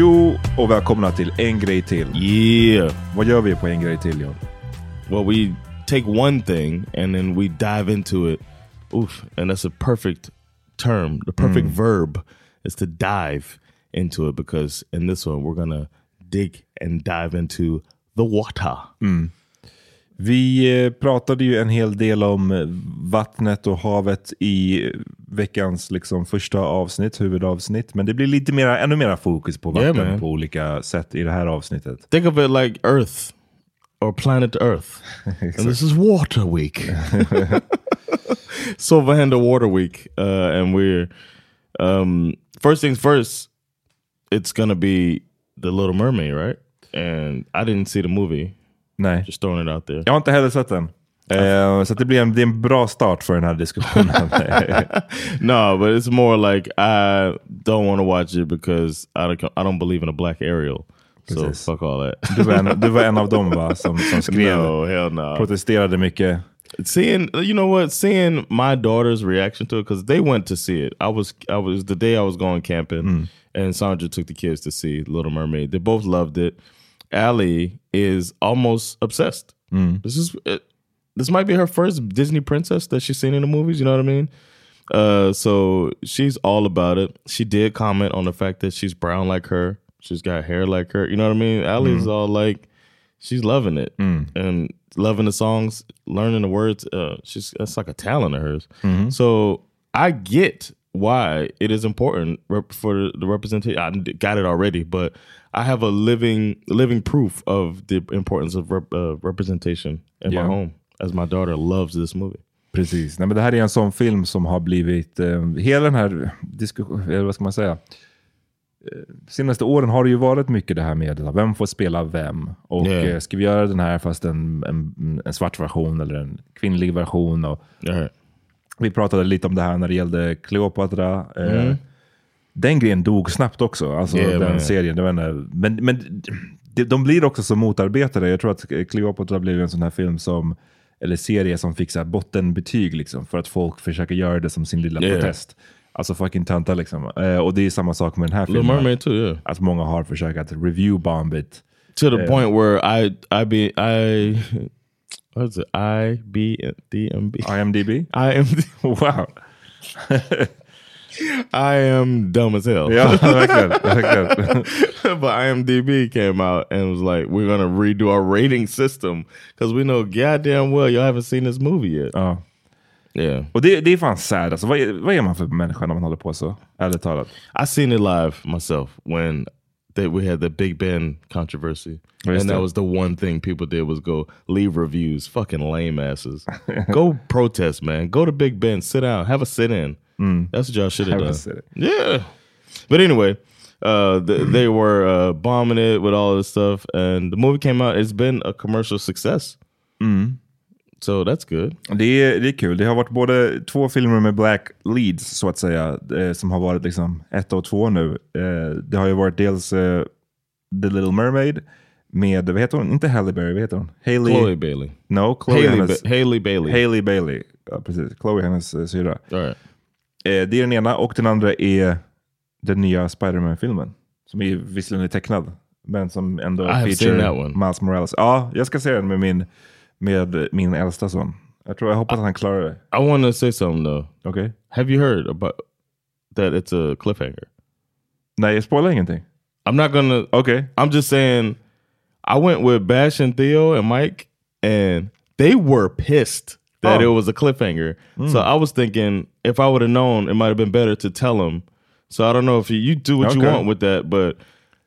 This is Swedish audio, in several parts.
Tjo och välkomna till En grej till. Yeah. Vad gör vi på En grej till John? Well, we take one thing and then we dive into it. Oof, and that's a perfect term. The perfect mm. verb is to dive into it because in this one we're gonna dig and dive into the water. Mm. Vi eh, pratade ju en hel del om eh, vattnet och havet i veckans liksom, första avsnitt, huvudavsnitt. Men det blir lite mera, ännu mera fokus på Yeah, vatten man. på olika sätt i det här avsnittet. Think of it like Earth or planet Earth. and this is Water Week. Silver Water Week. Uh, and we're, um, first things first, it's to be The Little Mermaid, right? And I didn't see the movie. Nej, Just throwing it out there. jag har inte heller sett den. Eh, så det, blir en, det är en bra start för den här diskussionen. no, but it's more like I don't want to watch it because I don't, I don't believe in a black Ariel. So Precis. fuck all that. du, var en, du var en av dem va? Som, som skrev, no, hell no. protesterade mycket. seeing you know what seeing my daughter's reaction to it because they went to see it i was i was the day i was going camping and sandra took the kids to see little mermaid they both loved it Allie is almost obsessed. Hmm. This is it, this might be her first disney princess that she's seen in the movies you know what i mean? Uh so she's all about it. She did comment on the fact that she's brown like her. She's got hair like her you know what i mean? Allie's hmm. all like she's loving it hmm. and loving the songs, learning the words. Uh, she's that's like a talent of hers. Mm-hmm. So I get why it is important rep- for the, the representation. I got it already, but I have a living living proof of the importance of rep- uh, representation in Yeah. my home, as my daughter loves this movie. Precis. Nej, men det här är en sån film som har blivit... Eh, hela den här diskussionen, vad ska man säga? Eh, senaste åren har det ju varit mycket det här med vem får spela vem. Och Yeah. eh, ska vi göra den här fast en, en, en svart version eller en kvinnlig version? Och Yeah. vi pratade lite om det här när det gällde Cleopatra. Eh, Den grejen dog snabbt också, alltså Yeah, den man. serien. Jag inte, men men de, de blir också så motarbetade. Jag tror att Cleopatra blev en sån här film som, eller serie som fick så bottenbetyg liksom, för att folk försöker göra det som sin lilla Yeah. protest. Alltså fucking töntar liksom. Eh, och det är samma sak med den här Little filmen. Mermaid too, yeah. Att många har försökt att review bomb it. To the Yeah. point where I I be I what's it I B D M B IMDB? I am Wow. I am dumb as hell. Ja, verkligen. verkligen. but IMDb came out and was like, "We're gonna redo our rating system because we know goddamn well y'all haven't seen this movie yet." Ja. Yeah, Och det, det är fan sad. Alltså, vad, vad är man för människa när man håller på så? Ärligt talat. I seen it live myself when they, we had the Big Ben controversy, Just and that that. was the one thing people did was go leave reviews. Fucking lame asses. go protest, man. Go to Big Ben, sit down, have a sit in. That's what y'all should have done. sit-in. Yeah. But anyway, uh, th- they were uh, bombing it with all this stuff, and the movie came out. It's been a commercial success. So that's good. Det är, det är kul. Det har varit både två filmer med black leads, så att säga, eh, som har varit liksom ett och två nu. Eh, det har ju varit dels eh, The Little Mermaid med, vad heter hon? Inte Halle Berry, vad heter hon? Hailey... Chloe Bailey. No, Chloe Haley, hennes... ba Haley Bailey. Hailey Bailey. Ja, precis. Chloe hennes uh, syrra. All right. Eh, det är den ena och den andra är den nya Spider-Man-filmen. Som är visserligen är tecknad, men som ändå I one. Miles Morales. Ja, jag ska se den med min, med min äldsta son. Jag tror jag hoppas att han klarar det. I want to say something though. Okej? Have you heard about that? It's a cliffhanger. Nej, jag spoilar ingenting. I'm not gonna. Okej. I'm just saying. I went with Bash and Theo and Mike, and they were pissed that Oh. it was a cliffhanger. So hmm. I was thinking if I would have known, it might have been better to tell them. So I don't know if you, you do what you want with that, but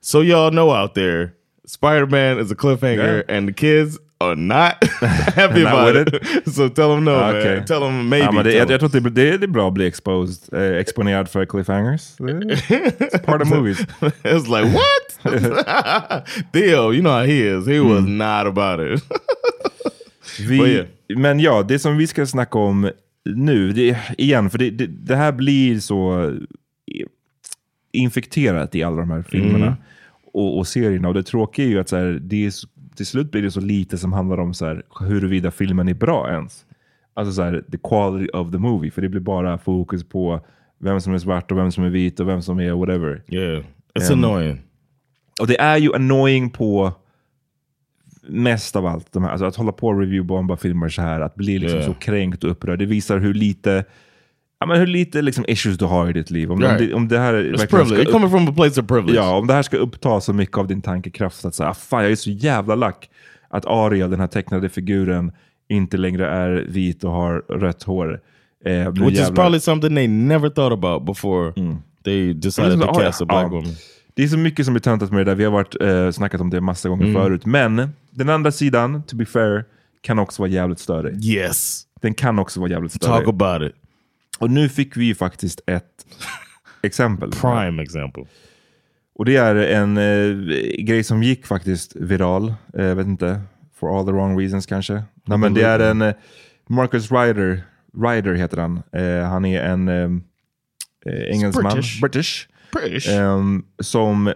so y'all know out there, Spider Man is a cliffhanger, and the kids are not happy Not about it. so tell ah, them no, Okay. man. Tell them maybe. Ja, men det, tell jag, jag tror att det, det, det är bra att bli exposed, uh, eh, exponerad för cliffhangers. It's part of movies. it's like what? Theo, you know how he is. He was hmm. not about it. Vi, men ja, det som vi ska snacka om nu, det, igen, för det, det, det här blir så infekterat i alla de här filmerna och, och serierna. Och det tråkiga är ju att så här, det är, till slut blir det så lite som handlar om så här, huruvida filmen är bra ens. Alltså så här, the quality of the movie. För det blir bara fokus på vem som är svart och vem som är vit och vem som är whatever. yeah, it's annoying. Och det är ju annoying på mest av allt. De här, alltså att hålla på och reviewbomba filmer så här, att bli liksom Yeah. så kränkt och upprörd. Det visar hur lite, ja, men hur lite liksom issues du har i ditt liv. Om, Right. om, det, om det här verkligen ska coming from a place of privilege. Ja, om det här ska uppta så mycket av din tankekraft att säga, ah, fan jag är så jävla lack att Ariel, den här tecknade figuren, inte längre är vit och har rött hår. Eh, Which is jävlar- probably something they never thought about before they decided to cast a black ja. woman. Det är så mycket som är töntat med det där. Vi har varit, eh, snackat om det massa gånger Mm. förut. Men den andra sidan, to be fair, kan också vara jävligt störig. Yes. Den kan också vara jävligt Talk störig. about it. Och nu fick vi ju faktiskt ett exempel. Prime example. Och det är en eh, grej som gick faktiskt viral. Eh, Jag vet inte, for all the wrong reasons kanske. Nej, men det är en eh, Marcus Ryder, Ryder heter han. Eh, han är en eh, eh, engelsman, British. British British. Ehm, som eh,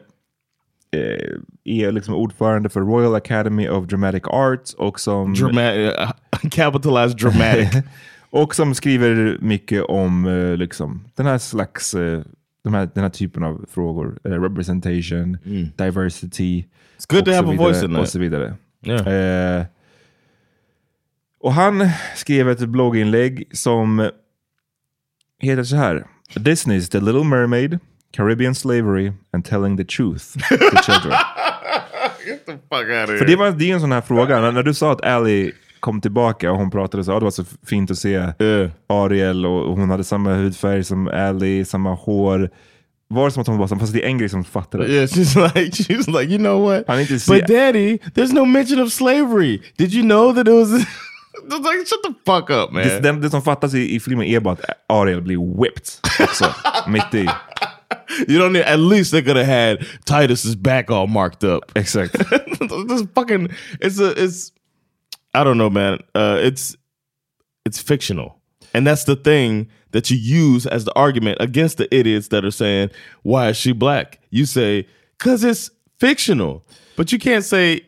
är liksom ordförande för Royal Academy of Dramatic Arts och som, dramatic. Uh, capitalized dramatic. och som skriver mycket om eh, liksom, den här slags eh, de här, den här typen av frågor. Eh, representation, diversity. Mm. It's good to och have a vidare, voice in Och that. så vidare. Yeah. Eh, och han skrev ett blogginlägg som heter så här. Disney's The Little Mermaid, Caribbean Slavery and Telling the Truth to Children. För det, var, det är en sån här fråga, när, när du sa att Ally kom tillbaka och hon pratade så, ah, det var så fint att se Yeah. Ariel och, och hon hade samma hudfärg som Ally, samma hår. Var det som att hon som, fast det är en grej som fattade. Yeah, she's like, she's like, you know what? But daddy, there's no mention of slavery. Did you know that it was? Like, shut the fuck up, man. Det, det, det som fattas i, i filmen är bara att Ariel blir whipped också, mitt i. You don't need. At least they could have had Titus's back all marked up. Exakt. this fucking. It's a. It's. I don't know, man. Uh, it's. It's fictional, and that's the thing that you use as the argument against the idiots that are saying, "Why is she black?" You say, "Cause it's fictional," but you can't say.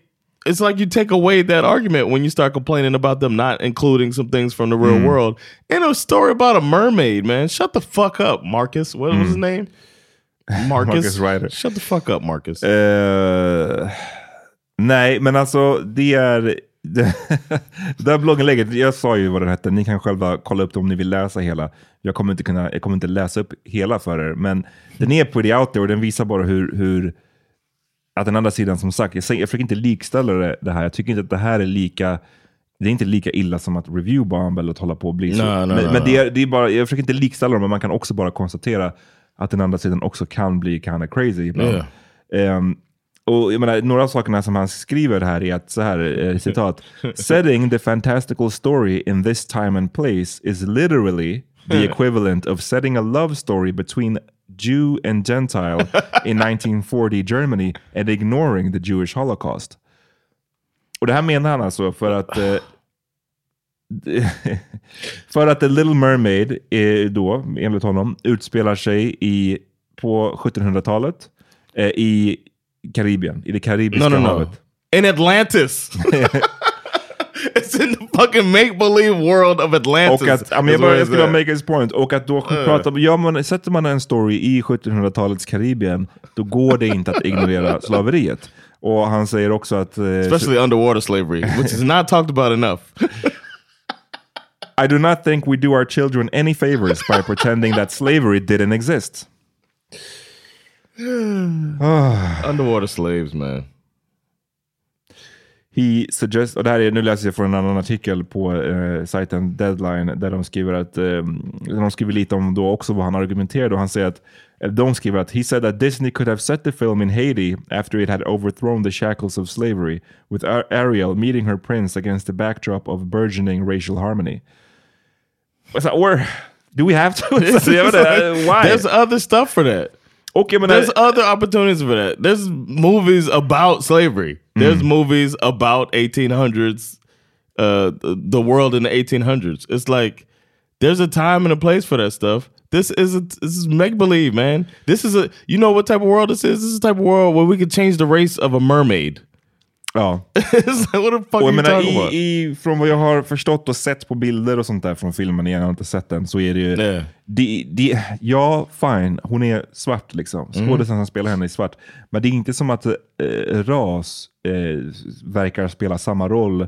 It's like you take away that argument when you start complaining about them not including some things from the real world in a story about a mermaid. Man, shut the fuck up, Marcus. What was his name? Marcus. Marcus Ryder. Shut the fuck up, Marcus. Eh, nej, men alltså det är... Det, det här blogginlägget, jag sa ju vad den hette, ni kan själva kolla upp det om ni vill läsa hela. Jag kommer inte, kunna, jag kommer inte läsa upp hela för er, men den är pretty out there och den visar bara hur, hur att den andra sidan, som sagt, jag, säger, jag försöker inte likställa det, det här. Jag tycker inte att det här är lika det är inte lika illa som att review bomb eller att hålla på och bli så. Nej, men nej, men det är, det är bara, jag försöker inte likställa dem, men man kan också bara konstatera att den andra sidan också kan bli kind of crazy ibland. Ehm, och jag menar, några av sakerna som han skriver här är att, så här, eh, citat, Setting the fantastical story in this time and place is literally the equivalent of setting a love story between Jew and Gentile in 1940 Germany and ignoring the Jewish Holocaust. Och det här menar han alltså för att eh, för att The Little Mermaid, är då, enligt honom, utspelar sig i, på 1700-talet eh, i Karibien, i det karibiska No, no, no. havet. In Atlantis. it's in the fucking make-believe world of Atlantis. Och att, is jag, bara, jag skulle bara make his point. Och att då prata, ja, man, sätter man en story i 1700-talets Karibien, då går det inte att ignorera slaveriet. Och han säger också att... eh, Especially underwater slavery, which is not talked about enough. I do not think we do our children any favors by pretending that slavery didn't exist. underwater slaves, man. He suggests, och det här är, nu läser jag från en annan artikel på eh, sajten Deadline, där de skriver att, eh, de skriver lite om då också vad han argumenterade och han säger att, eller de skriver att he said that Disney could have set the film in Haiti after it had overthrown the shackles of slavery, with Ar- Ariel meeting her prince against the backdrop of burgeoning racial harmony. Så, or, do we have to? Så jag vet why? There's other stuff for that. Okay, menar, There's other opportunities for that. There's movies about slavery. There's movies about 1800s, uh, the world in the 1800s. It's like there's a time and a place for that stuff. This is a, this is make believe, man. This is a you know what type of world this is. This is the type of world where we could change the race of a mermaid. Ja. Och jag menar, i, i, från vad jag har förstått och sett på bilder och sånt där från filmen, jag har inte sett den, så är det ju... Yeah. De, de, ja, fine, hon är svart liksom. Skådespelaren som spelar henne är svart. Men det är inte som att eh, ras eh, verkar spela samma roll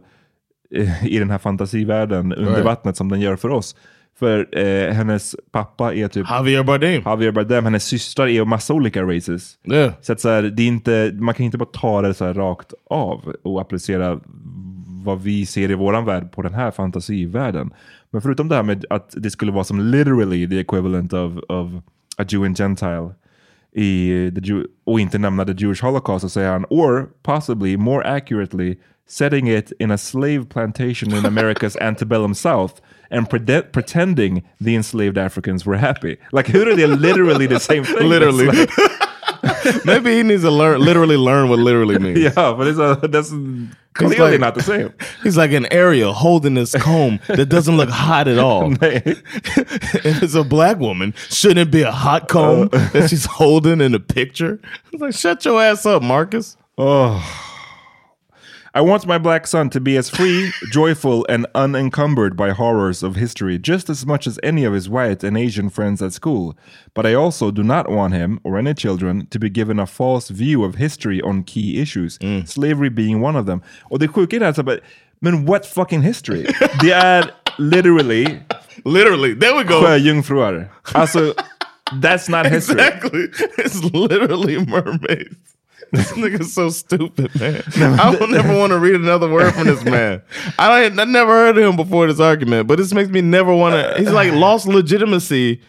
eh, i den här fantasivärlden under Right. vattnet som den gör för oss. För eh, hennes pappa är typ Javier Bardem. Javier Bardem, hennes systrar är massa olika races. Yeah. Så så här, det är inte, man kan inte bara ta det så här rakt av och applicera vad vi ser i våran värld på den här fantasivärlden. Men förutom det här med att det skulle vara som literally the equivalent of, of a Jew and Gentile i the Jew, och inte nämna the Jewish Holocaust så säger han, or possibly more accurately setting it in a slave plantation in America's antebellum South and prede- pretending the enslaved Africans were happy. Like who är they? literally the same thing? Literally. Maybe he needs to learn literally learn what literally means. Yeah, but it's a, that's clearly like- not the same. He's like an Ariel holding this comb that doesn't look hot at all. If it's a black woman, shouldn't it be a hot comb oh. that she's holding in the picture? It's like, shut your ass up, Marcus. Oh. I want my black son to be as free, joyful, and unencumbered by horrors of history just as much as any of his white and Asian friends at school. But I also do not want him, or any children, to be given a false view of history on key issues, mm. slavery being one of them. Och det sjuka är det alltså, but, men what fucking history? Det är literally Literally, there we go. sjöjungfrur. Alltså, that's not history. Exactly. It's literally mermaids. This nigga's so stupid, man. I will never want to read another word from this man. I I never heard of him before this argument, but this makes me never want to. He's like lost legitimacy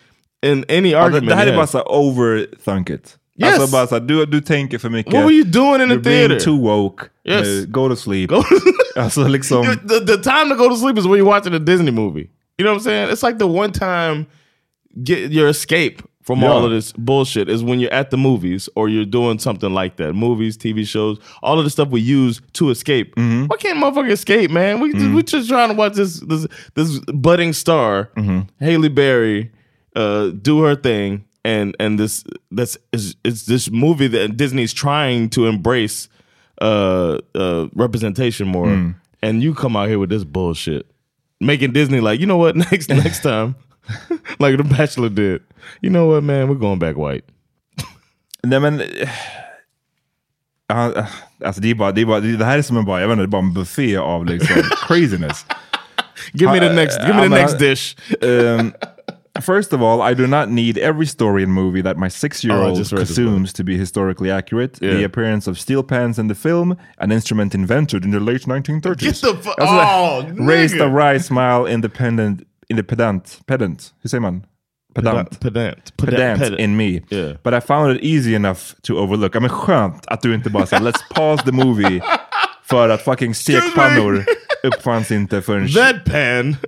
in any argument. det här är bara så overthunk it. Yes. Alltså bara så du, du tänker för mycket. What were you doing in the You're being theater? too woke. Yes. Uh, go to sleep. Go- Alltså liksom... the, the time to go to sleep is when you're watching a Disney movie. You know what I'm saying? It's like the one time get your escape from Yeah. all of this bullshit is when you're at the movies or you're doing something like that. Movies, TV shows, all of the stuff we use to escape. Mm-hmm. Why can't motherfucker escape, man? We just, we just trying to watch this this this budding star, Mm-hmm. Haley Berry, uh, do her thing, and and this that's is it's this movie that Disney's trying to embrace uh, uh, representation more, Mm. and you come out here with this bullshit, making Disney like, you know what, next next time, like The Bachelor did. You know what, man, we're going back white. Nej men... ja, eh, alltså det är bara, det är bara, det här är som en bara, jag vet inte, det är bara en buffé av liksom craziness. Give me the Uh, next, give me the next dish. Um, first of all, I do not need every story and movie that my Oh, six-year-old just read this consumes to be historically accurate. The appearance of steel pans in the film, an instrument invented in the late 1930s. Get the fu- Alltså, oh, raised a nigga. wry smile independent, independent, pedant, hur säger man? Pedant. Pedant. pedant Pedant. in me. Yeah. But I found it easy enough to overlook. Ja, men skönt att du inte bara säger let's pause the movie för att fucking stekpannor uppfanns inte förrän... That pan.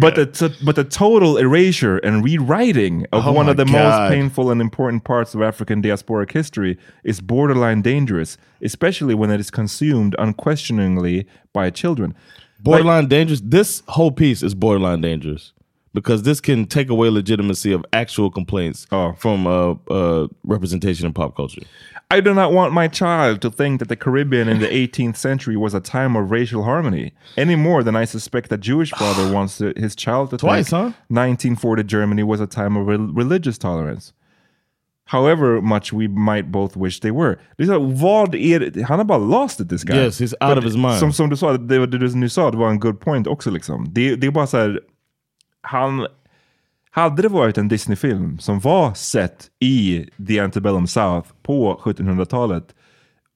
But the, but the total erasure and rewriting of Oh one of the most God. painful and important parts of African diasporic history is borderline dangerous, especially when it is consumed unquestioningly by children. Borderline dangerous. This whole piece is borderline dangerous because this can take away legitimacy of actual complaints Oh. from uh, uh, representation in pop culture. I do not want my child to think that the Caribbean in the 18th century was a time of racial harmony any more than I suspect that Jewish father wants to- his child to Twice, think huh? 1940 Germany was a time of rel- religious tolerance. However much we might both wish they were. Det är så, här, vad är det? Han har bara lost it this guy. Yes, he's out of his mind. Som, som du sa, det, det du nu sa, det var en good point också. Liksom. Det, det är bara så här, han... Hade det varit en Disney-film som var sett i The Antebellum South på 1700-talet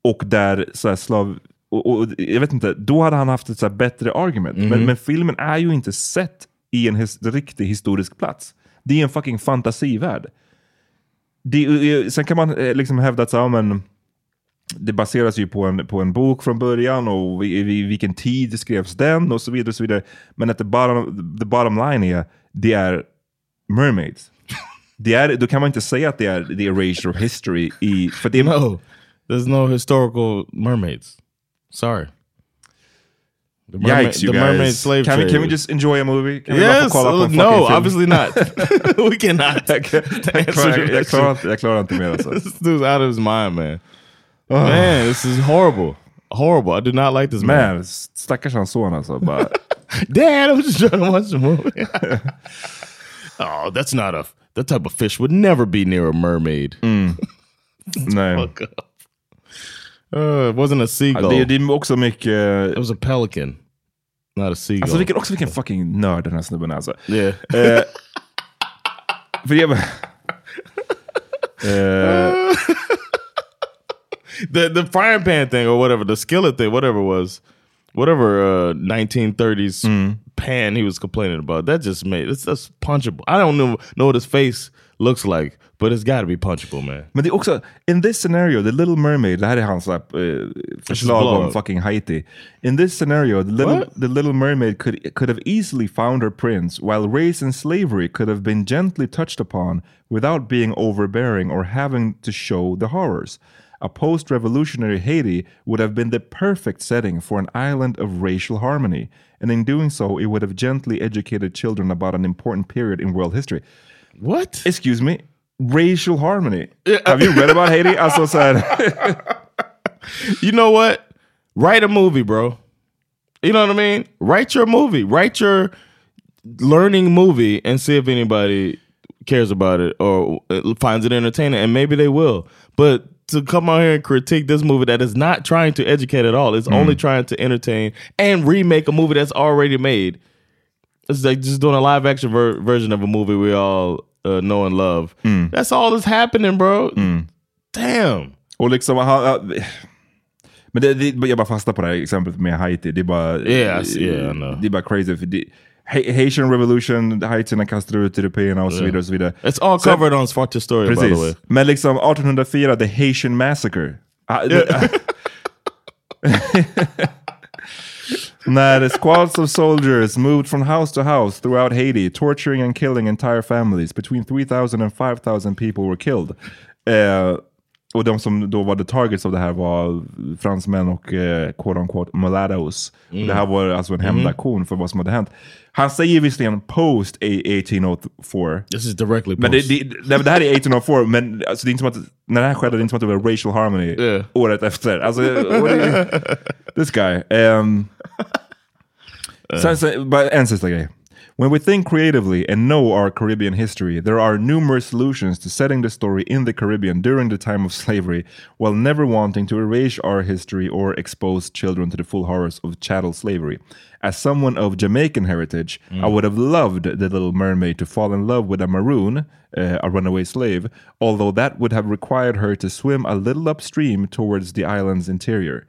och där så här slav... Och, och, jag vet inte, då hade han haft ett så bättre argument. Men, men filmen är ju inte sett i en his, riktig historisk plats. Det är en fucking fantasivärld. Det, sen kan man eh, liksom hävda att så, ja, men, det baseras ju på en, på en bok från början och i, i vilken tid skrevs den och så vidare. Och så vidare. Men att the bottom, the bottom line är, det är mermaids. Det är, då kan man inte säga att det är the erasure of history. I, för det, No, there's no historical mermaids. Sorry. The mermaid- Yikes you the guys. mermaid slave can, we, trade. can we just enjoy a movie? Bara få Yes, på uh, no, film? obviously not. we cannot. jag, klarar, jag, klarar inte, jag klarar inte mer alltså. this dude's out of his mind, man. Man, this is horrible. Horrible. I do not like this man. Man, stackars hans son alltså. Bara, Dad, I'm just trying to watch the movie. oh, that's not a that type of fish would never be near a mermaid. nej. Fuck up. Uh, it wasn't a seagull. Det, det är också mycket... it was a pelican, not a seagull. Alltså vilken, också vilken fucking nörd den här snubben är alltså. yeah. Eh, för jag bara... Eh, the the frying pan thing or whatever, the skillet thing, whatever it was, whatever uh, 1930s pan he was complaining about. That just made it's just punchable. I don't know know what his face looks like, but it's got to be punchable, man. men det är också, in this scenario, The Little Mermaid, det här är hans uh, förslag om fucking Haiti. In this scenario, the little, the little Mermaid could, could have easily found her prince, while race and slavery could have been gently touched upon without being overbearing or having to show the horrors. A post-revolutionary Haiti would have been the perfect setting for an island of racial harmony, and in doing so, it would have gently educated children about an important period in world history. What? Excuse me? Racial harmony. Have you read about Haiti? Alltså så här, You know what? Write a movie, bro. You know what I mean? Write your movie. Write your learning movie and see if anybody cares about it or uh, finds it entertaining. And maybe they will. But to come out here and critique this movie that is not trying to educate at all, it's only trying to entertain and remake a movie that's already made. It's like just doing a live action ver- version of a movie we all uh, know and love. That's all that's happening, bro. Damn. och liksom, ha, ha, men det, det, jag bara fastnar på det här exemplet med Haiti. Det är bara, Yes, yeah, det är bara crazy. För det, Ha- Haitian revolution, haitierna kastade ut européerna och så vidare. Och så vidare. It's all covered on Svarte Story, by the way. Precis. Men liksom 1804, the Haitian massacre. När squads of soldiers moved from house to house throughout Haiti, torturing and killing entire families. Between 3,000 and 5,000 people were killed. Eh, och de som då var the targets av det här var fransmän och eh, quote unquote mulattoes. Och det här var alltså en hämndaktion för vad som hade hänt. Han säger visserligen post 1804. This is directly Men det, post. det, men det här är 1804, men alltså, det är inte som att, när det här skedde, det är inte som att det var racial harmony Yeah. året efter. Alltså, this guy. Um, sen, sen, bara en sista grej. When we think creatively and know our Caribbean history, there are numerous solutions to setting the story in the Caribbean during the time of slavery, while never wanting to erase our history or expose children to the full horrors of chattel slavery. As someone of Jamaican heritage, I would have loved the Little Mermaid to fall in love with a maroon, uh, a runaway slave, although that would have required her to swim a little upstream towards the island's interior.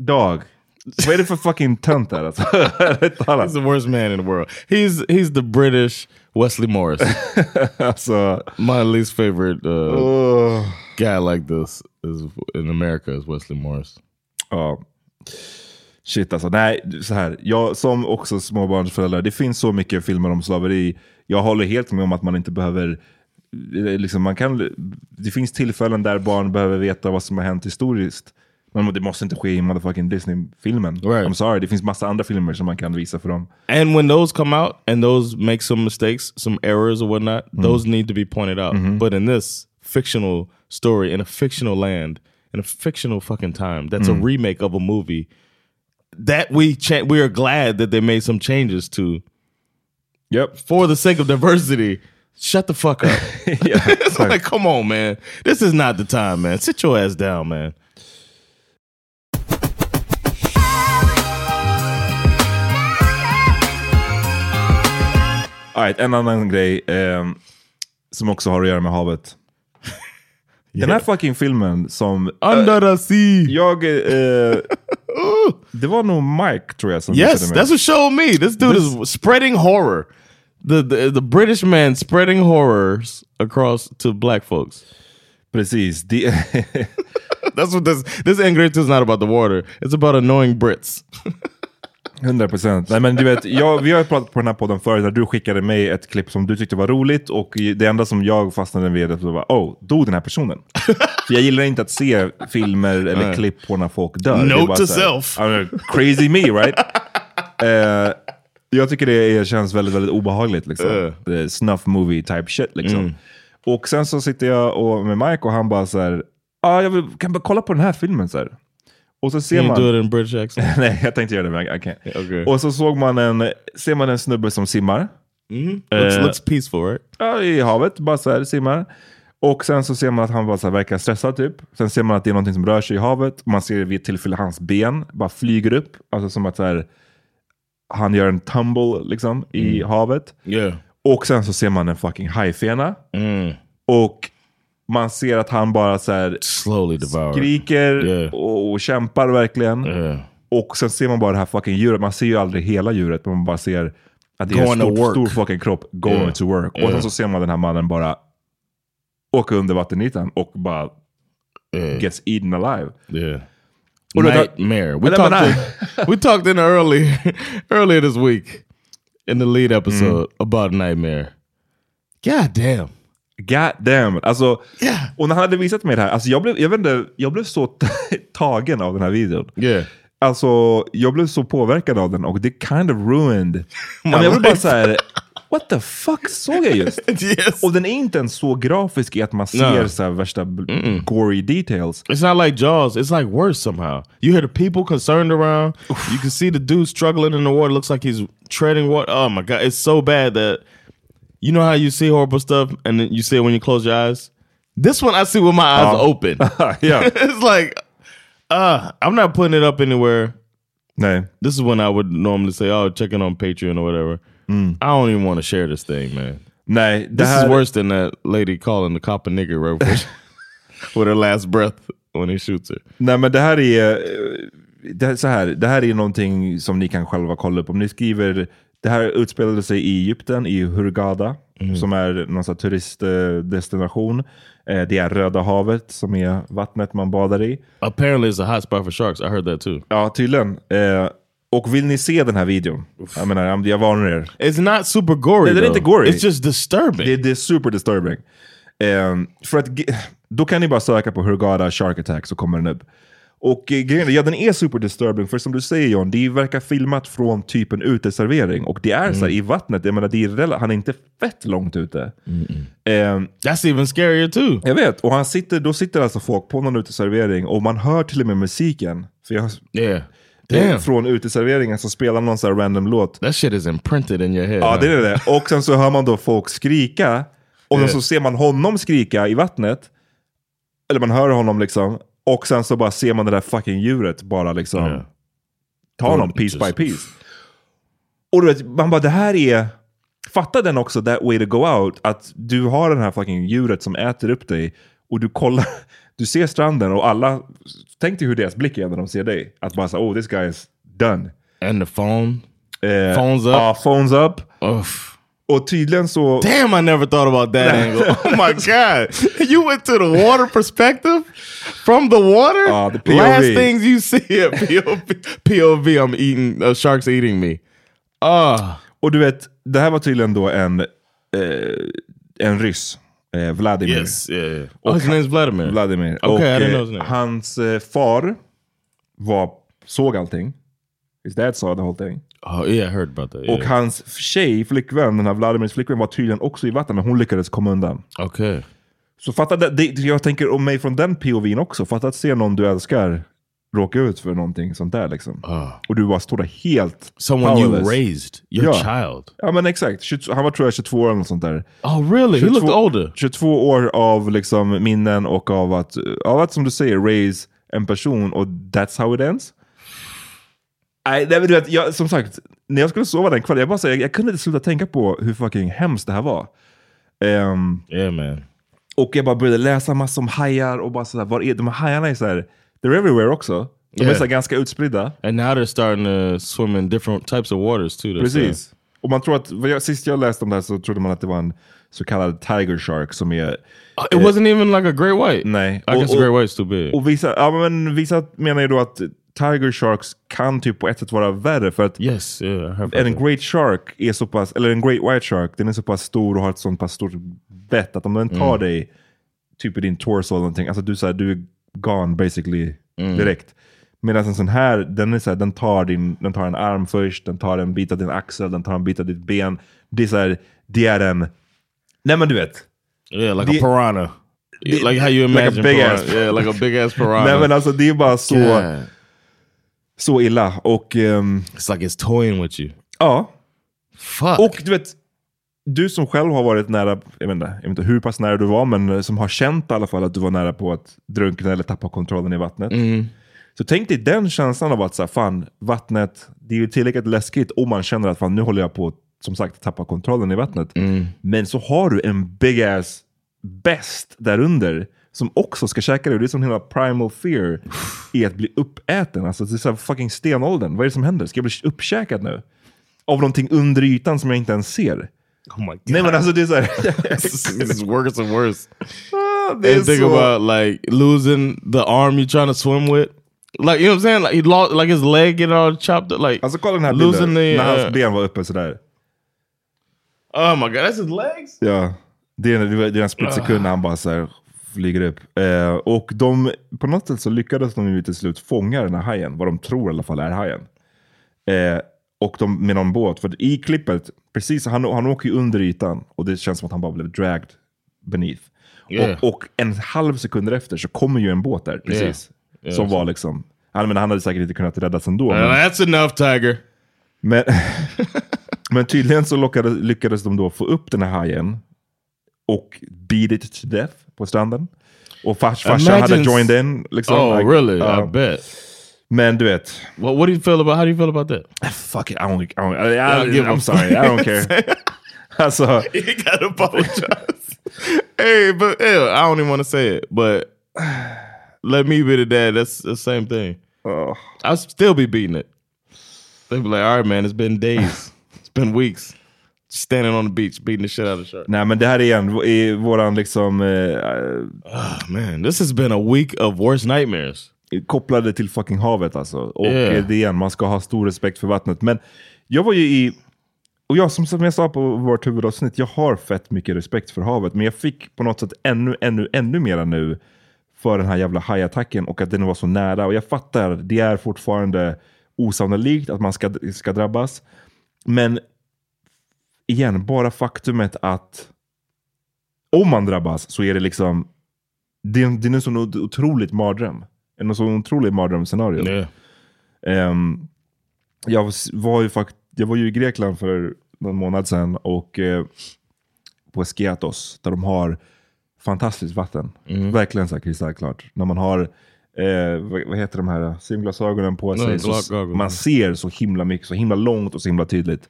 Dog. Vad är det för fucking tönt där alltså? He's the worst man in the world. He's he's the British Wesley Morris. alltså, My least favorite uh, åh. guy like this is in America is Wesley Morris. Ja. Shit alltså, nej, så här. Jag som också småbarnsförälder, det finns så mycket filmer om slaveri. Jag håller helt med om att man inte behöver, eh, liksom man kan, det finns tillfällen där barn behöver veta vad som har hänt historiskt. Men det måste inte ske i motherfucking Disney-filmen. Right. I'm sorry, det finns massa andra filmer som man kan visa för dem. And when those come out and those make some mistakes, some errors or whatnot, those need to be pointed out. But in this fictional story, in a fictional land, in a fictional fucking time, that's a remake of a movie that we we are glad that they made some changes to Yep. for the sake of diversity. Shut the fuck up. yeah, it's like, come on, man. This is not the time, man. Sit your ass down, man. Right, en annan grej ehm, som också har att göra med havet. Den här fucking filmen som... Under the sea. Jag... eh, det var nog Mike tror jag som Yes, that's what showed me. This dude is spreading horror. The, the the British man spreading horrors across to black folks. Precis. Det, That's what this this Ingrid is not about the water. It's about annoying Brits. 100 procent. Nej men du vet, jag, vi har ju pratat på den här podden förut när du skickade mig ett klipp som du tyckte var roligt och det enda som jag fastnade vid var oh, dog den här personen? För jag gillar inte att se filmer eller Nej. klipp på när folk dör. Note to här, self. Know, crazy me right? Eh, jag tycker det är, känns väldigt, väldigt obehagligt. Liksom. Uh. Snuff movie type shit. Liksom. Och sen så sitter jag och, med Mike och han bara så här, ah, jag vill, kan bara kolla på den här filmen. Så här. Och så ser Can you man... do it in British accent? Nej, jag tänkte göra det men I can't. Okay. Och så såg man en, ser man en snubbe som simmar. looks, Uh, looks peaceful, right? Ja, i havet, bara så här simmar. Och sen så ser man att han bara så verkar stressad typ. Sen ser man att det är någonting som rör sig i havet. Man ser vid ett tillfälle hans ben bara flyger upp. Alltså som att så här, han gör en tumble liksom i havet. Yeah. Och sen så ser man en fucking hajfena. Och man ser att han bara så här skriker Yeah. och, och kämpar verkligen. Yeah. Och sen ser man bara det här fucking djuret. Man ser ju aldrig hela djuret, men man bara ser att det är Going en to stor, stor fucking kropp going Yeah. to work. Och sen så ser man den här mannen bara åka under vattenytan och bara gets eaten alive. That- Nightmare. We talked. in, we talked in early earlier this week in the lead episode Mm. about nightmare. God damn. God damn. Alltså, Yeah. och när han hade visat mig det här, alltså jag blev, jag vet inte, jag blev så tagen av den här videon. Yeah. Alltså, jag blev så påverkad av den och det kind of ruined. Men jag blev bara så här, what the fuck såg jag just? yes. Och den är inte ens så grafisk i att man ser No. så värsta b- gory details. It's not like Jaws. It's like worse somehow. You hear the people concerned around. You can see the dude struggling in the water. Looks like he's treading water. Oh my god, it's so bad that you know how you see horrible stuff and then you see it when you close your eyes. This one I see with my eyes Oh. open. yeah. it's like, uh, I'm not putting it up anywhere. Nej. This is when I would normally say, "Oh, check it on Patreon or whatever." I don't even want to share this thing, man. Nej, This is worse than that lady calling the cop a nigger right before with her last breath when he shoots her. Nej men det här är, eh, det, här- så här, det här är någonting som ni kan själva kolla upp. Om ni skriver, det här utspelade sig i Egypten, i Hurghada, som är någon turistdestination. Eh, Det är Röda havet som är vattnet man badar i. Apparently, it's a hot spot for sharks. I heard that too. Ja, tydligen. Eh, Och vill ni se den här videon, jag menar, jag- varnar er. It's not super gory. Nej, den är inte gory. It's just disturbing. Det, det är super disturbing. Ehm, för att, då kan ni bara söka på Hurghada Shark Attack så kommer den upp. Och eh, grejen ja den är super disturbing, för som du säger John, det verkar filmat från typ en uteservering. Och det är så här, i vattnet, jag menar, det är han är inte fett långt ute. Ehm, That's even scarier too. jag vet, och han sitter, då sitter alltså folk på någon uteservering och man hör till och med musiken. För jag, Yeah. Damn. från uteserveringen så spelar någon så här random låt. That shit is imprinted in your head. Ja, man. det är det. Och sen så hör man då folk skrika. Och sen så ser man honom skrika i vattnet. Eller man hör honom liksom. Och sen så bara ser man det där fucking djuret bara liksom Ja. ta honom piece by piece. Och du vet, man bara det här är... Fatta den också, that way to go out. Att du har den här fucking djuret som äter upp dig. Och du kollar, du ser stranden och alla... Tänk dig hur deras blick är när de ser dig. Att bara säga oh this guy is done. And the phone. Eh, Phones up. Ja, phones up. Uff. Och tydligen så... Damn, I never thought about that angle. Oh my god. You went to the water perspective? From the water? Ah, the POV. Last things you see at POV, POV I'm eating, uh, sharks eating me. Ah. Och du vet, det här var tydligen då en, eh, en ryss. Eh, Vladimir. Yes, yeah. Oh, his name's Vladimir. Vladimir. Okay, och I didn't know eh, his name. hans eh, far var, såg allting. His dad saw the whole thing. Oh yeah, I heard about that. Yeah. Och hans tjej, flickvän, den här Vladimirs flickvän var tydligen också i vattnet, men hon lyckades komma undan. okay. Så fatta, det, det, jag tänker om mig från den POVn också. Fatta att se någon du älskar råka ut för någonting sånt där liksom. Ah. Och du bara står där helt Someone you powerless. raised, your Ja. child. Ja men exakt, 22, han var tror jag 22 år eller något sånt där. Oh really? He looked 22 older. 22 år av liksom minnen och av att, av att som du säger, raise en person och that's how it ends. Nej, nej men du vet, jag, som sagt, när jag skulle sova den kvällen, jag, bara, så, jag, jag kunde inte sluta tänka på hur fucking hemskt det här var. Ehm, Yeah, man. och jag bara började läsa massor om hajar och bara sådär, var är, de här hajarna är såhär, they're everywhere också. De är Yeah. så här ganska utspridda. And now they're starting to swim in different types of waters too. saying. Precis. Och man tror att, vad jag, sist jag läste om det här så trodde man att det var en så kallad tiger shark som är Uh, It wasn't even like a great white. Nej. I guess Och- a great white's too big. Och vissa, ja, men vissa menar ju då att Tiger Sharks kan typ på ett sätt vara värre för att yes, yeah, en. Great Shark är så pass, eller en Great White Shark, den är så pass stor och har ett sånt pass stort bett att om den tar dig typ i din torso eller någonting, alltså du, så här, du är gone basically direkt. Medan en sån här, den, är så här, den, tar din, den tar en arm först, den tar en bit av din axel, den tar en bit av ditt ben. Det är så här, det är en... Nej men du vet. Yeah, like The- a piranha. like how you like a imagine big piranha. ass- Yeah, like a big ass piranha. Nej men alltså det är bara så, God. Så illa. Och ehm, It's like it's toying with you. ja, Fuck. Och du vet, du som själv har varit nära, jag vet, inte, jag vet inte hur pass nära du var, men eh, som har känt i alla fall att du var nära på att drunkna eller tappa kontrollen i vattnet. Så tänk dig den känslan av att så här, fan, vattnet, det är ju tillräckligt läskigt om man känner att fan, nu håller jag på som sagt tappa kontrollen i vattnet. Men så har du en big ass best där under som också ska käka dig. Det är som hela primal fear i att bli uppäten. Alltså det är så fucking stenåldern. Vad är det som händer? Ska jag bli uppkäkad nu? Av någonting under ytan som jag inte ens ser. oh my god. Nej men alltså det är så här. it's worse and worse. Ah, det är And think så... about like losing the arm you're trying to swim with. Like you know what I'm saying? Like he lost like his leg getting all chopped up. Like Alltså kolla den här bilden. the, när hans uh, ben var uppe sådär. Oh my god, that's his legs? Ja, det är, det är en split sekund när han bara så här flyger upp. Eh, och de, på något sätt så lyckades de ju till slut fånga den här hajen, vad de tror i alla fall är hajen. Eh, och de med någon båt, för i klippet, precis, han, han åker ju under ytan och det känns som att han bara blev dragged beneath. Yeah. Och, och en halv sekund efter så kommer ju en båt där, precis. Yeah, som så- var liksom, han, men han hade säkert inte kunnat räddas ändå. Uh, men- that's enough, Tiger. men, men tydligen så lockades, lyckades de då få upp den här hajen och beat it to death på stranden. Och fars, farsan hade joined in. Liksom, Oh, like, really? I bet. men du vet, What What do you feel about? How do you feel about that? Ah, fuck it, I don't, I don't, I, I, give I'm sorry, I don't care. alltså, he got to apologize. hey, but hell, I don't even want to say it, but let me be the dad. That's the same thing. oh. I'll still be beating it. They'll be like, all right, man, it's been days. it's been weeks. Standing on the beach, beating the shit out of the shark. nej men det här är en, i våran liksom, eh, Oh, man, this has been a week of worst nightmares. kopplade till fucking havet alltså. Och Yeah. eh, det igen, man ska ha stor respekt för vattnet. Men jag var ju i, och jag som, som jag sa på vårt huvudavsnitt, jag har fett mycket respekt för havet. Men jag fick på något sätt ännu, ännu, ännu mera nu för den här jävla hajattacken och att den var så nära. Och jag fattar, det är fortfarande osannolikt att man ska, ska drabbas. Men igen, bara faktumet att om man drabbas så är det liksom, det, är- det är en sån otroligt mardröm. En sån otrolig mardrömsscenario. Yeah. Ehm, jag, var ju fakt jag var ju i Grekland för någon månad sedan och eh, på Skiathos där de har fantastiskt vatten. Verkligen så här kristallklart. När man har eh, vad, vad heter de här simglasögonen på sig. Nej, så, man ser så himla mycket, så himla långt och så himla tydligt.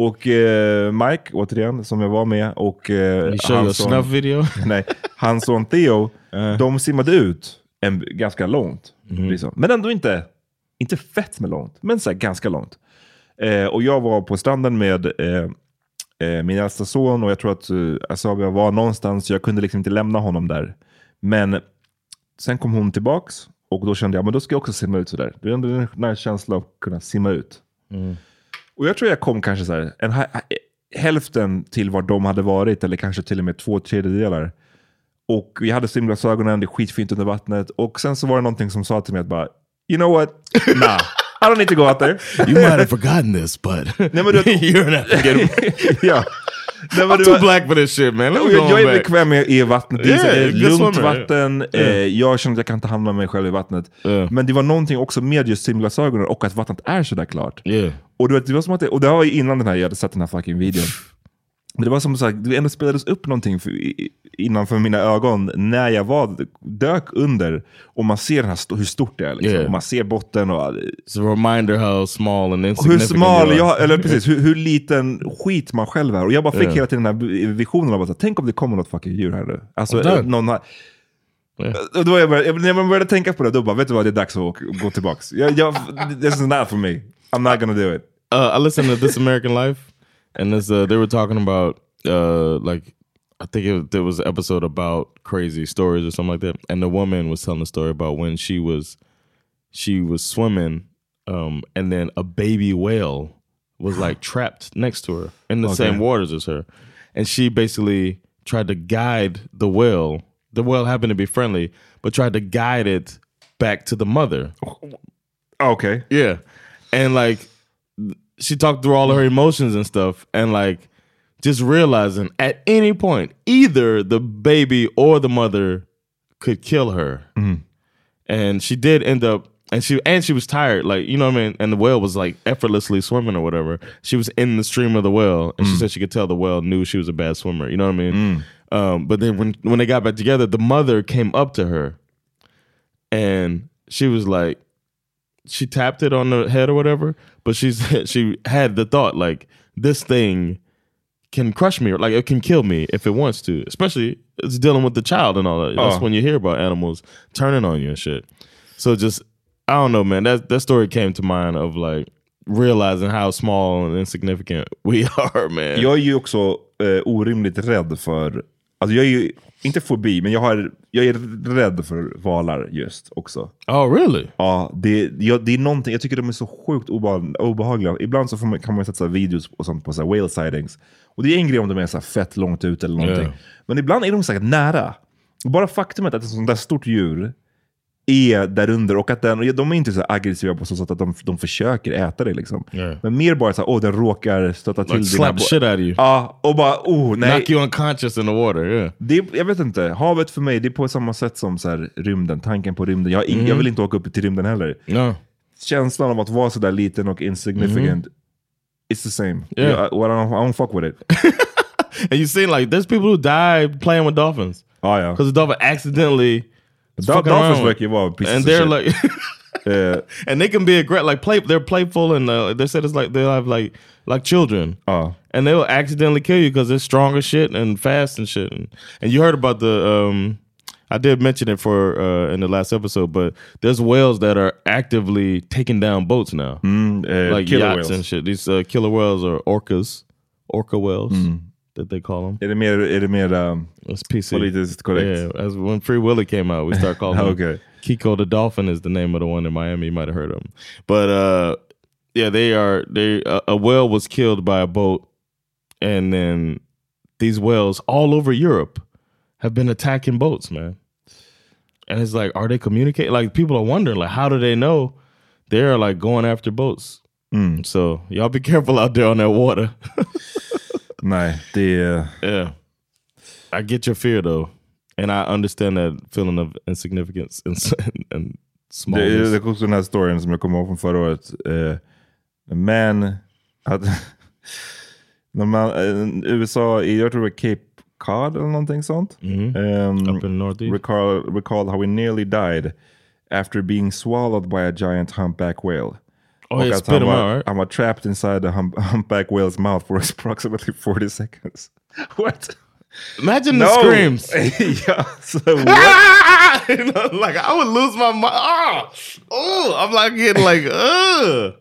Och eh, Mike, återigen, som jag var med och eh, your hans son- snuff video? Nej, hans son Theo, de simmade ut en, ganska långt. Liksom. Men ändå inte, inte fett med långt, men så här, ganska långt. Eh, och jag var på stranden med eh, eh, min äldsta son och jag tror att eh, Asabia var någonstans, jag kunde liksom inte lämna honom där. Men sen kom hon tillbaks och då kände jag, men då ska jag också simma ut sådär. Det är en nice känsla att kunna simma ut. Och jag tror jag kom kanske så här, en, hälften till var de hade varit, eller kanske till och med två tredjedelar. Och vi hade simglasögonen, det är skitfint under vattnet. Och sen så var det någonting som sa till mig att bara, you know what? Nah. I don't need to go out there. You might have forgotten this, but Nej, men du, you're not forgetting. ja. Nej, I'm du, too black for this shit, man. Jag, jag är bekväm med i vattnet. Det är, Yeah, lugnt swimmer, vatten. yeah. Eh, jag känner att jag kan ta hand om mig själv i vattnet. Yeah. Men det var någonting också med just simglasögonen och att vattnet är sådär klart. Och, du vet, det var som att det, och det var ju innan den här, jag hade sett den här fucking videon. Men det var som sagt, det ändå spelades upp någonting för, innanför mina ögon när jag var, dök under och man ser den här, hur stort det är. Liksom. Yeah. Och man ser botten och It's a reminder how small and hur insignificant smal, you are. jag, eller precis, hur, hur liten skit man själv är. Och jag bara fick Yeah. hela tiden den här visionen av att tänk om det kommer något fucking djur här nu. Alltså, någon har, Yeah. då jag började, när man började tänka på det, då bara, vet du vad, det är dags att gå. Jag, jag, this is not for me. I'm not gonna do it. uh, I listened to This American Life, and this uh, they were talking about uh, like I think it, there was an episode about crazy stories or something like that, and the woman was telling a story about when she was she was swimming, um, and then a baby whale was like trapped next to her in the Okay. same waters as her, and she basically tried to guide the whale. The whale happened to be friendly, but tried to guide it back to the mother. Okay. Yeah. And like she talked through all of her emotions and stuff and like just realizing at any point either the baby or the mother could kill her. Mm-hmm. And she did end up and she and she was tired, like you know what I mean. And the whale was like effortlessly swimming or whatever. She was in the stream of the whale, and she mm. said she could tell the whale knew she was a bad swimmer. You know what I mean? Mm. Um, but then when when they got back together, the mother came up to her, and she was like, she tapped it on the head or whatever, but she said she had the thought like this thing can crush me or like it can kill me if it wants to. Especially it's dealing with the child and all that. That's Oh. when you hear about animals turning on you and shit. So just I don't know, man. That that story came to mind of like realizing how small and insignificant we are, man. Jag är ju också eh, orimligt rädd för, alltså jag är ju, inte fobi, men jag, har, jag är rädd för valar just också. oh, really? Ja, det, jag, det är någonting, jag tycker de är så sjukt obeha- obehagliga. Ibland så man, kan man sätta videos och sånt på så whale sightings. Och det är en grej om de är så fett långt ut eller någonting. Ja. Men ibland är de säkert nära. Och bara faktumet att ett sånt där stort djur är där under och att den, och de är inte så aggressiva på så sätt att de, de försöker äta det liksom. Ja. Men mer bara så åh den råkar stöta till Like dina slap shit out of you. Ja, och bara oh nej. Knock you unconscious in the water, yeah. Det, jag vet inte, havet för mig det är på samma sätt som så här, rymden, tanken på rymden. Jag, har ing- jag vill inte åka upp till rymden heller. No. Känslan av att vara sådär liten och insignificant, it's the same. Yeah. Jag- I, don't, I don't fuck with it. And you see like there's people who die playing with dolphins. ah, ja. Because the dolphin accidentally Dol- Dolphins ju vara pieces and they're like Eh, and they can be aggressive like play they're playful and uh, they said it's like they have like like children. Ja. and they'll accidentally kill you because they're strong as shit and fast and shit. And, and you heard about the um I did mention it for uh in the last episode but there's whales that are actively taking down boats now. Mm, eh, like killer yachts whales. and shit. These uh, killer whales are orcas. Orca whales. Mm. That they call them Är det mer, är det mer um, it's PC politiskt korrekt? Yeah, as when Free Willy came out, we start calling him Okay. Kiko the Dolphin is the name of the one in Miami. You might have heard of him, but uh, yeah, they are. They uh, a whale was killed by a boat, and then these whales all over Europe have been attacking boats, man. And it's like, are they communicating? Like people are wondering, like, how do they know they're like going after boats? Mm. So y'all be careful out there on that water. Nej, det är... Yeah. I get your fear though. And I understand that feeling of insignificance and, and Det smallness. är, det är också den här storyn som jag kommer ihåg från förra året. Man hade... när man, USA, jag tror det var Cape Cod eller någonting sånt. Mhm. Um, Up in the Northeast. recall, recalled how he nearly died after being swallowed by a giant humpback whale. Oh, yeah, spit han him var, out, right? han var trapped inside the hump, humpback whale's mouth for approximately 40 seconds. What? Imagine the screams. ja, so what? You know, like I would lose my mind. Ah! Oh, oh, I'm like getting like, ugh.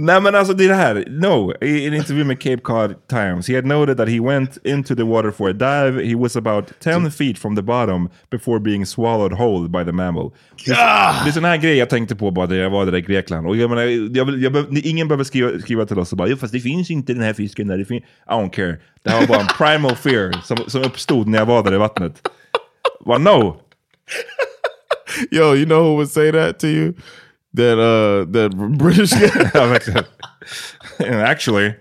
Nej men alltså det är det här. No, i en intervju med Cape Cod Times, he had noted that he went into the water for a dive. He was about 10 feet from the bottom before being swallowed whole by the mammal. Det är, det är sån här grej jag tänkte på bara när jag var där i Grekland. Och jag menar, jag jag behöver- ingen behöver skriva, skriva till oss och bara, "Jo, fast det finns inte den här fisken där. Det fin-" I don't care. Det här var bara en primal fear som, som uppstod när jag var där i vattnet. Bara no! Yo, you know who would say that to you? That uh that British guy. ja, verkligen. Actually.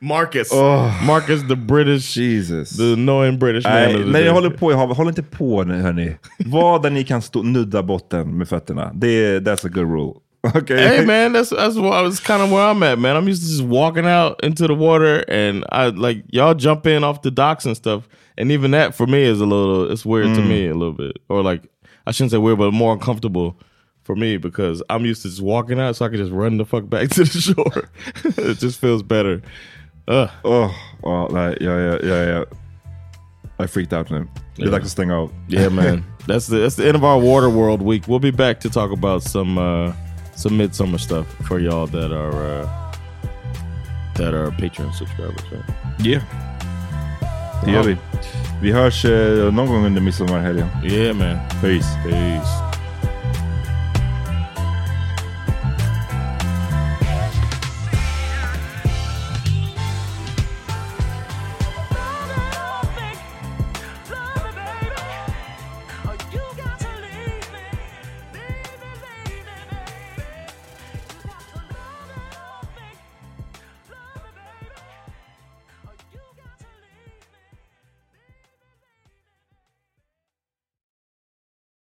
Marcus. Oh. Marcus the British. Jesus. The annoying British man. Nej, of the när day. jag håller på, håll, håll inte på nu hörni. Var där ni kan stå, nudda botten med fötterna. Det är, that's a good rule. Okay? Hey man, that's that's what I was kind of where I'm at, man. I'm used to just walking out into the water, and I like y'all jump in off the docks and stuff, and even that for me is a little it's weird to me a little bit, or like I shouldn't say weird, but more uncomfortable for me because I'm used to just walking out, so I can just run the fuck back to the shore. it just feels better. Ugh. Oh, nej, jag, jag, jag, jag, jag är freaked out. Det är Yeah. dags att stänga av. Yeah, man. that's the that's the end of our Water World week. We'll be back to talk about some uh some midsummer stuff for y'all that are uh that are Patreon subscribers. Right? Yeah. Det gör vi. Vi hörs eh, någon gång under midsommarhelgen. Yeah, man. Peace. Peace.